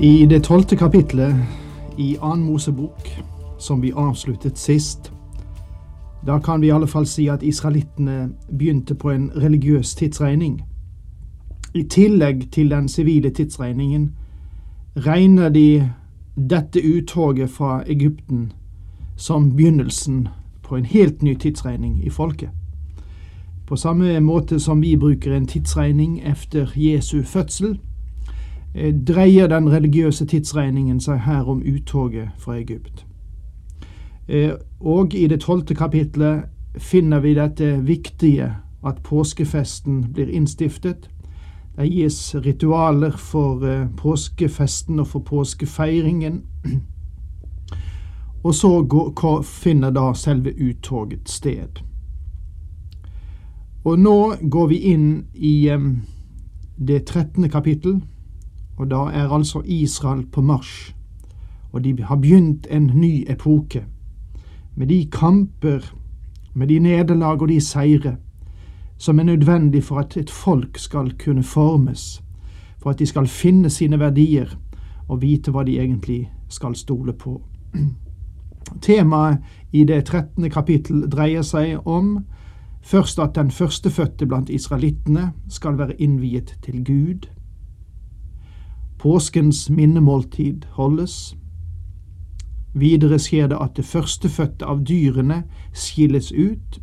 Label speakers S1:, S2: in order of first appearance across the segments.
S1: I det tolvte kapitlet i Annen Mosebok, som vi avsluttet sist, da kan vi i alle fall si at israelittene begynte på en religiøs tidsregning. I tillegg til den sivile tidsregningen regner de dette uttoget fra Egypten som begynnelsen på en helt ny tidsregning i folket. På samme måte som vi bruker en tidsregning efter Jesu fødsel, dreier den religiøse tidsregningen seg her om uttoget fra Egypt. Eh, og i det tolvte kapitlet finner vi dette viktige at påskefesten blir innstiftet. Det gis ritualer for eh, påskefesten og for påskefeiringen. Og så finner da selve uttoget sted. Og nå går vi inn i det trettende kapittel og da er altså Israel på marsj, og de har begynt en ny epoke, med de kamper, med de nederlag og de seire som er nødvendig for at et folk skal kunne formes, for at de skal finne sine verdier og vite hva de egentlig skal stole på. Temaet i det trettende kapittel dreier seg om først at den førstefødte blant israelittene skal være innviet til Gud, Påskens minnemåltid holdes. Videre skjer det at det førstefødte av dyrene skilles ut.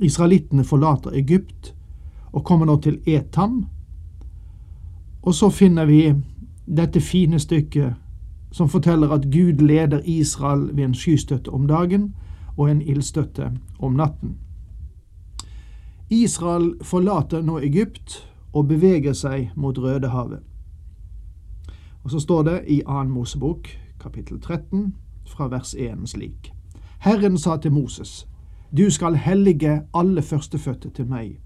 S1: Israelittene forlater Egypt og kommer nå til Etam. Og så finner vi dette fine stykket som forteller at Gud leder Israel ved en skystøtte om dagen og en ildstøtte om natten. Israel forlater nå Egypt og beveger seg mot Rødehavet. Og så står det i 2. Mosebok, kapittel 13, fra vers 1 slik. Herren sa til Moses, Du skal hellige alle førstefødte til meg.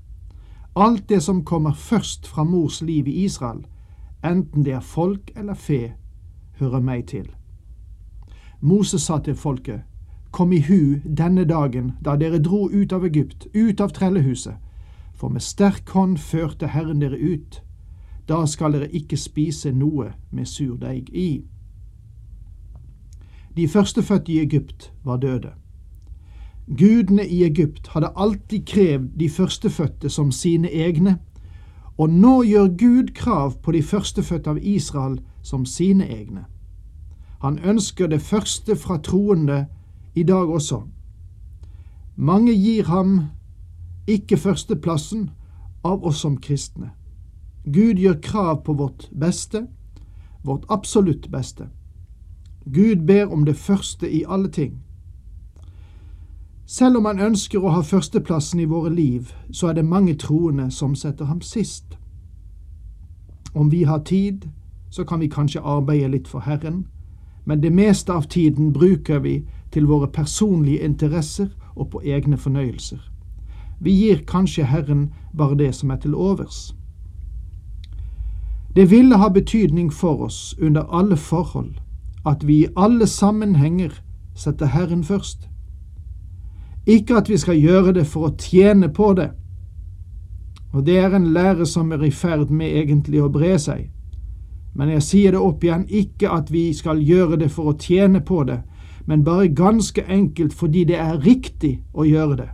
S1: Alt det som kommer først fra mors liv i Israel, enten det er folk eller fe, hører meg til. Moses sa til folket, Kom i hu denne dagen da dere dro ut av Egypt, ut av trellehuset, for med sterk hånd førte Herren dere ut da skal dere ikke spise noe med surdeig i. De førstefødte i Egypt var døde. Gudene i Egypt hadde alltid krevd de førstefødte som sine egne, og nå gjør Gud krav på de førstefødte av Israel som sine egne. Han ønsker det første fra troende i dag også. Mange gir ham ikke førsteplassen av oss som kristne. Gud gjør krav på vårt beste, vårt absolutt beste. Gud ber om det første i alle ting. Selv om han ønsker å ha førsteplassen i våre liv, så er det mange troende som setter ham sist. Om vi har tid, så kan vi kanskje arbeide litt for Herren, men det meste av tiden bruker vi til våre personlige interesser og på egne fornøyelser. Vi gir kanskje Herren bare det som er til overs. Det ville ha betydning for oss under alle forhold at vi i alle sammenhenger setter Herren først. Ikke at vi skal gjøre det for å tjene på det. Og det er en lære som er i ferd med egentlig å bre seg. Men jeg sier det opp igjen, ikke at vi skal gjøre det for å tjene på det, men bare ganske enkelt fordi det er riktig å gjøre det.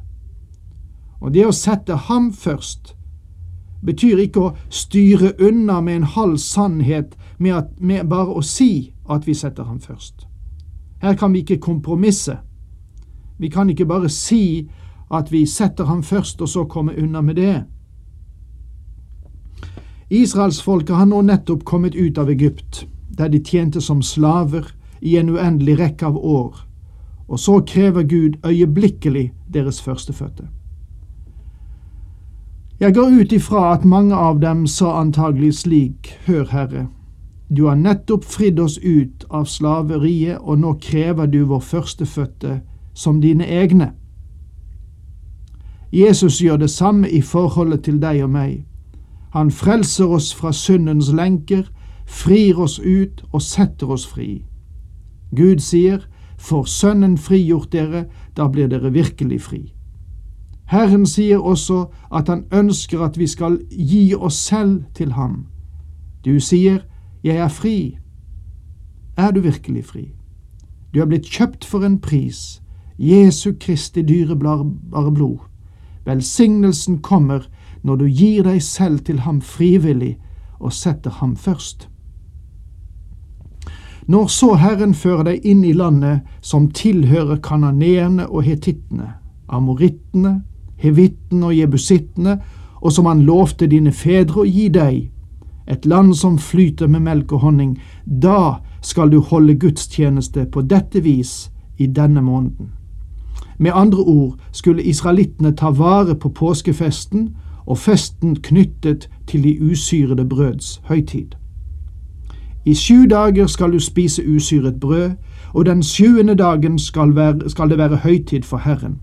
S1: Og det å sette ham først, betyr ikke å styre unna med en halv sannhet med, at, med bare å si at vi setter ham først. Her kan vi ikke kompromisse. Vi kan ikke bare si at vi setter ham først, og så komme unna med det. Israelsfolket har nå nettopp kommet ut av Egypt, der de tjente som slaver i en uendelig rekke av år, og så krever Gud øyeblikkelig deres førstefødte. Jeg går ut ifra at mange av dem sa antagelig slik, Hør, Herre, du har nettopp fridd oss ut av slaveriet, og nå krever du vår førstefødte som dine egne. Jesus gjør det samme i forholdet til deg og meg. Han frelser oss fra syndens lenker, frir oss ut og setter oss fri. Gud sier, Får Sønnen frigjort dere, da blir dere virkelig fri. Herren sier også at han ønsker at vi skal gi oss selv til ham. Du sier, Jeg er fri. Er du virkelig fri? Du er blitt kjøpt for en pris, Jesu Kristi dyrebare blod. Velsignelsen kommer når du gir deg selv til ham frivillig og setter ham først. Når så Herren fører deg inn i landet som tilhører kananeerne og hetittene, amorittene, hevittene og jebusittene, og som han lovte dine fedre å gi deg, et land som flyter med melk og honning, da skal du holde gudstjeneste på dette vis i denne måneden. Med andre ord skulle israelittene ta vare på påskefesten og festen knyttet til de usyrede brøds høytid. I sju dager skal du spise usyret brød, og den sjuende dagen skal, være, skal det være høytid for Herren.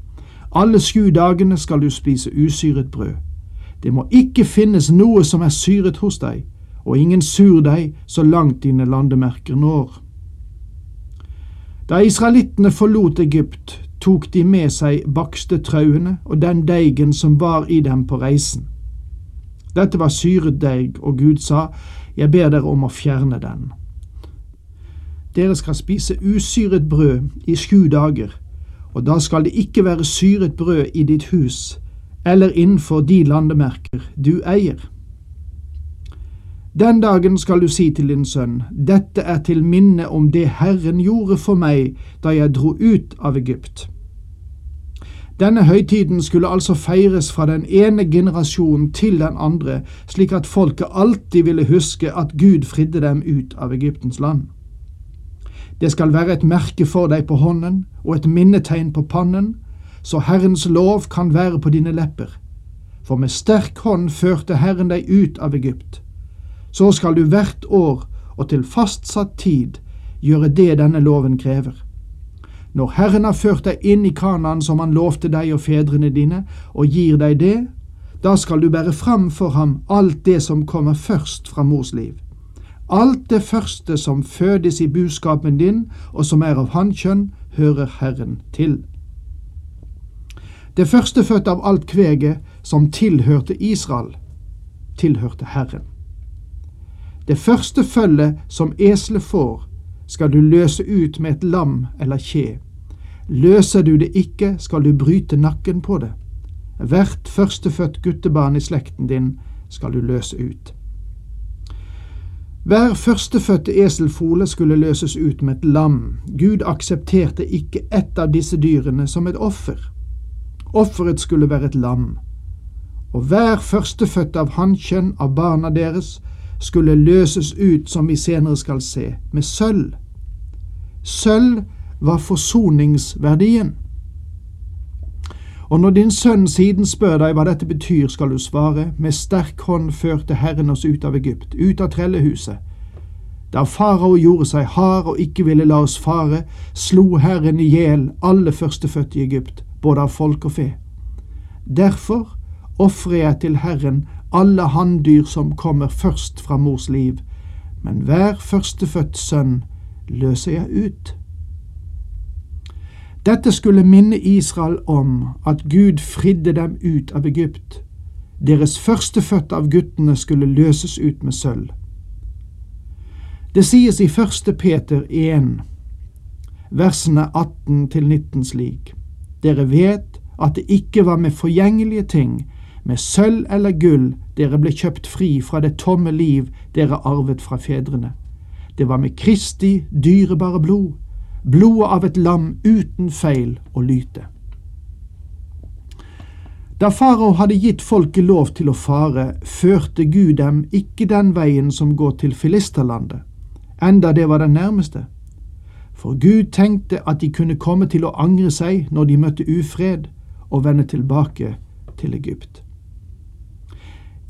S1: Alle sju dagene skal du spise usyret brød. Det må ikke finnes noe som er syret hos deg, og ingen surdeig så langt dine landemerker når. Da israelittene forlot Egypt, tok de med seg bakste trauene og den deigen som var i dem på reisen. Dette var syret deig, og Gud sa, Jeg ber dere om å fjerne den. Dere skal spise usyret brød i sju dager, og da skal det ikke være syret brød i ditt hus eller innenfor de landemerker du eier. Den dagen skal du si til din sønn, dette er til minne om det Herren gjorde for meg da jeg dro ut av Egypt. Denne høytiden skulle altså feires fra den ene generasjonen til den andre, slik at folket alltid ville huske at Gud fridde dem ut av Egyptens land. Det skal være et merke for deg på hånden og et minnetegn på pannen, så Herrens lov kan være på dine lepper. For med sterk hånd førte Herren deg ut av Egypt. Så skal du hvert år og til fastsatt tid gjøre det denne loven krever. Når Herren har ført deg inn i Kanaan som han lovte deg og fedrene dine, og gir deg det, da skal du bære fram for ham alt det som kommer først fra mors liv. Alt det første som fødes i buskapen din, og som er av hannkjønn, hører Herren til. Det førstefødte av alt kveget som tilhørte Israel, tilhørte Herren. Det første følget som eselet får, skal du løse ut med et lam eller kje. Løser du det ikke, skal du bryte nakken på det. Hvert førstefødt guttebarn i slekten din skal du løse ut. Hver førstefødte eselfole skulle løses ut med et lam. Gud aksepterte ikke ett av disse dyrene som et offer. Offeret skulle være et lam. Og hver førstefødte av hannkjønn av barna deres skulle løses ut, som vi senere skal se, med sølv. Sølv var forsoningsverdien. Og når din sønn siden spør deg hva dette betyr, skal du svare, med sterk hånd førte Herren oss ut av Egypt, ut av trellehuset. Da farao gjorde seg hard og ikke ville la oss fare, slo Herren i hjel alle førstefødte i Egypt, både av folk og fe. Derfor ofrer jeg til Herren alle hanndyr som kommer først fra mors liv, men hver førstefødt sønn løser jeg ut. Dette skulle minne Israel om at Gud fridde dem ut av Egypt. Deres førstefødte av guttene skulle løses ut med sølv. Det sies i første Peter 1, versene 18 til 19 slik. Dere vet at det ikke var med forgjengelige ting, med sølv eller gull dere ble kjøpt fri fra det tomme liv dere arvet fra fedrene. Det var med Kristi dyrebare blod, blodet av et lam uten feil og lyte. Da farao hadde gitt folket lov til å fare, førte Gud dem ikke den veien som går til filisterlandet, enda det var den nærmeste. For Gud tenkte at de kunne komme til å angre seg når de møtte ufred, og vende tilbake til Egypt.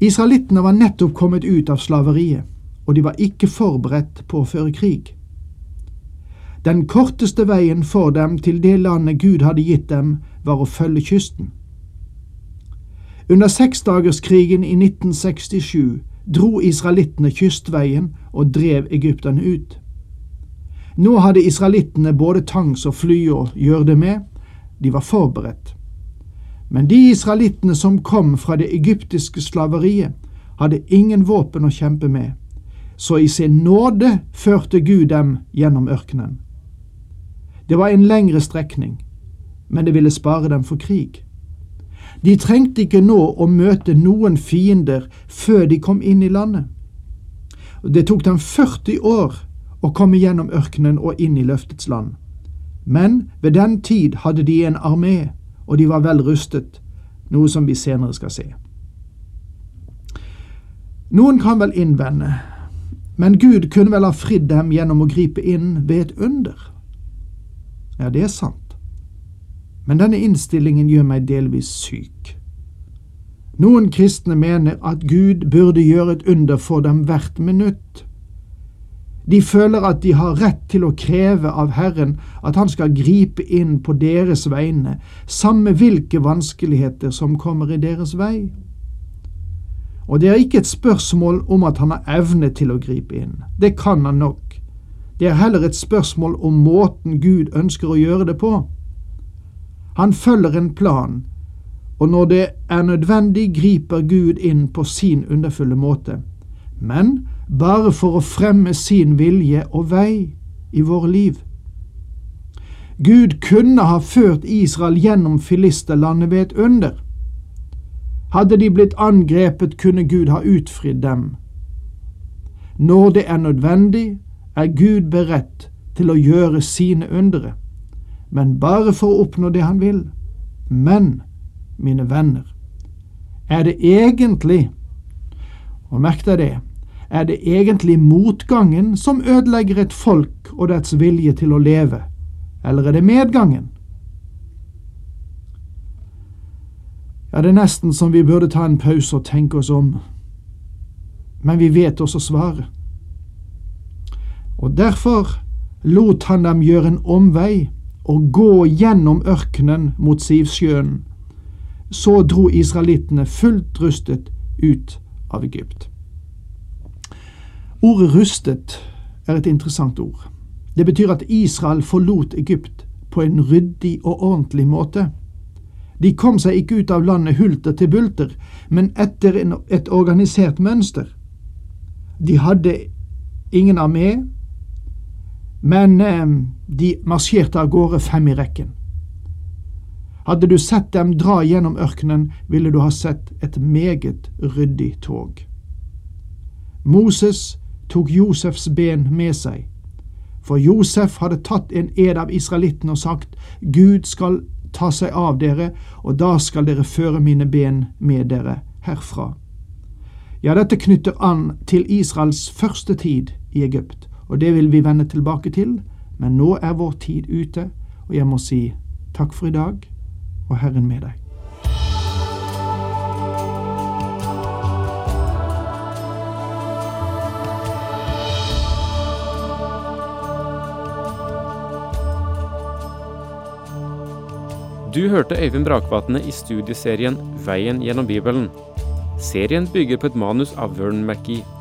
S1: Israelittene var nettopp kommet ut av slaveriet, og de var ikke forberedt på å føre krig. Den korteste veien for dem til det landet Gud hadde gitt dem, var å følge kysten. Under seksdagerskrigen i 1967 dro israelittene kystveien og drev egypterne ut. Nå hadde israelittene både tanks og fly å gjøre det med, de var forberedt. Men de israelittene som kom fra det egyptiske slaveriet, hadde ingen våpen å kjempe med, så i sin nåde førte Gud dem gjennom ørkenen. Det var en lengre strekning, men det ville spare dem for krig. De trengte ikke nå å møte noen fiender før de kom inn i landet. Det tok dem 40 år å komme gjennom ørkenen og inn i løftets land. Men ved den tid hadde de en armé, og de var vel rustet, noe som vi senere skal se. Noen kan vel innvende, men Gud kunne vel ha fridd dem gjennom å gripe inn ved et under? Ja, det er sant men denne innstillingen gjør meg delvis syk. Noen kristne mener at Gud burde gjøre et under for dem hvert minutt. De føler at de har rett til å kreve av Herren at Han skal gripe inn på deres vegne, samme hvilke vanskeligheter som kommer i deres vei. Og det er ikke et spørsmål om at han har evne til å gripe inn. Det kan han nok. Det er heller et spørsmål om måten Gud ønsker å gjøre det på. Han følger en plan, og når det er nødvendig, griper Gud inn på sin underfulle måte, men bare for å fremme sin vilje og vei i våre liv. Gud kunne ha ført Israel gjennom filisterlandet ved et under. Hadde de blitt angrepet, kunne Gud ha utfridd dem. Når det er nødvendig, er Gud beredt til å gjøre sine undere men bare for å oppnå det han vil. Men, mine venner, er det egentlig, og merk deg det, er det egentlig motgangen som ødelegger et folk og dets vilje til å leve, eller er det medgangen? Ja, det er nesten som vi burde ta en pause og tenke oss om, men vi vet også svaret. Og derfor lot han dem gjøre en omvei og gå gjennom ørkenen mot Sivsjøen. Så dro israelittene fullt rustet ut av Egypt. Ordet rustet er et interessant ord. Det betyr at Israel forlot Egypt på en ryddig og ordentlig måte. De kom seg ikke ut av landet hulter til bulter, men etter et organisert mønster. De hadde ingen armé, men eh, de marsjerte av gårde fem i rekken. Hadde du sett dem dra gjennom ørkenen, ville du ha sett et meget ryddig tog. Moses tok Josefs ben med seg, for Josef hadde tatt en ed av israelittene og sagt, Gud skal ta seg av dere, og da skal dere føre mine ben med dere herfra. Ja, dette knytter an til Israels første tid i Egypt og det vil vi vende tilbake til, men nå er vår tid ute, og jeg må si takk for i dag, og Herren med deg.
S2: Du hørte Øyvind Brakvatne i studieserien Veien gjennom Bibelen. Serien bygger på et manus av Vern McGee.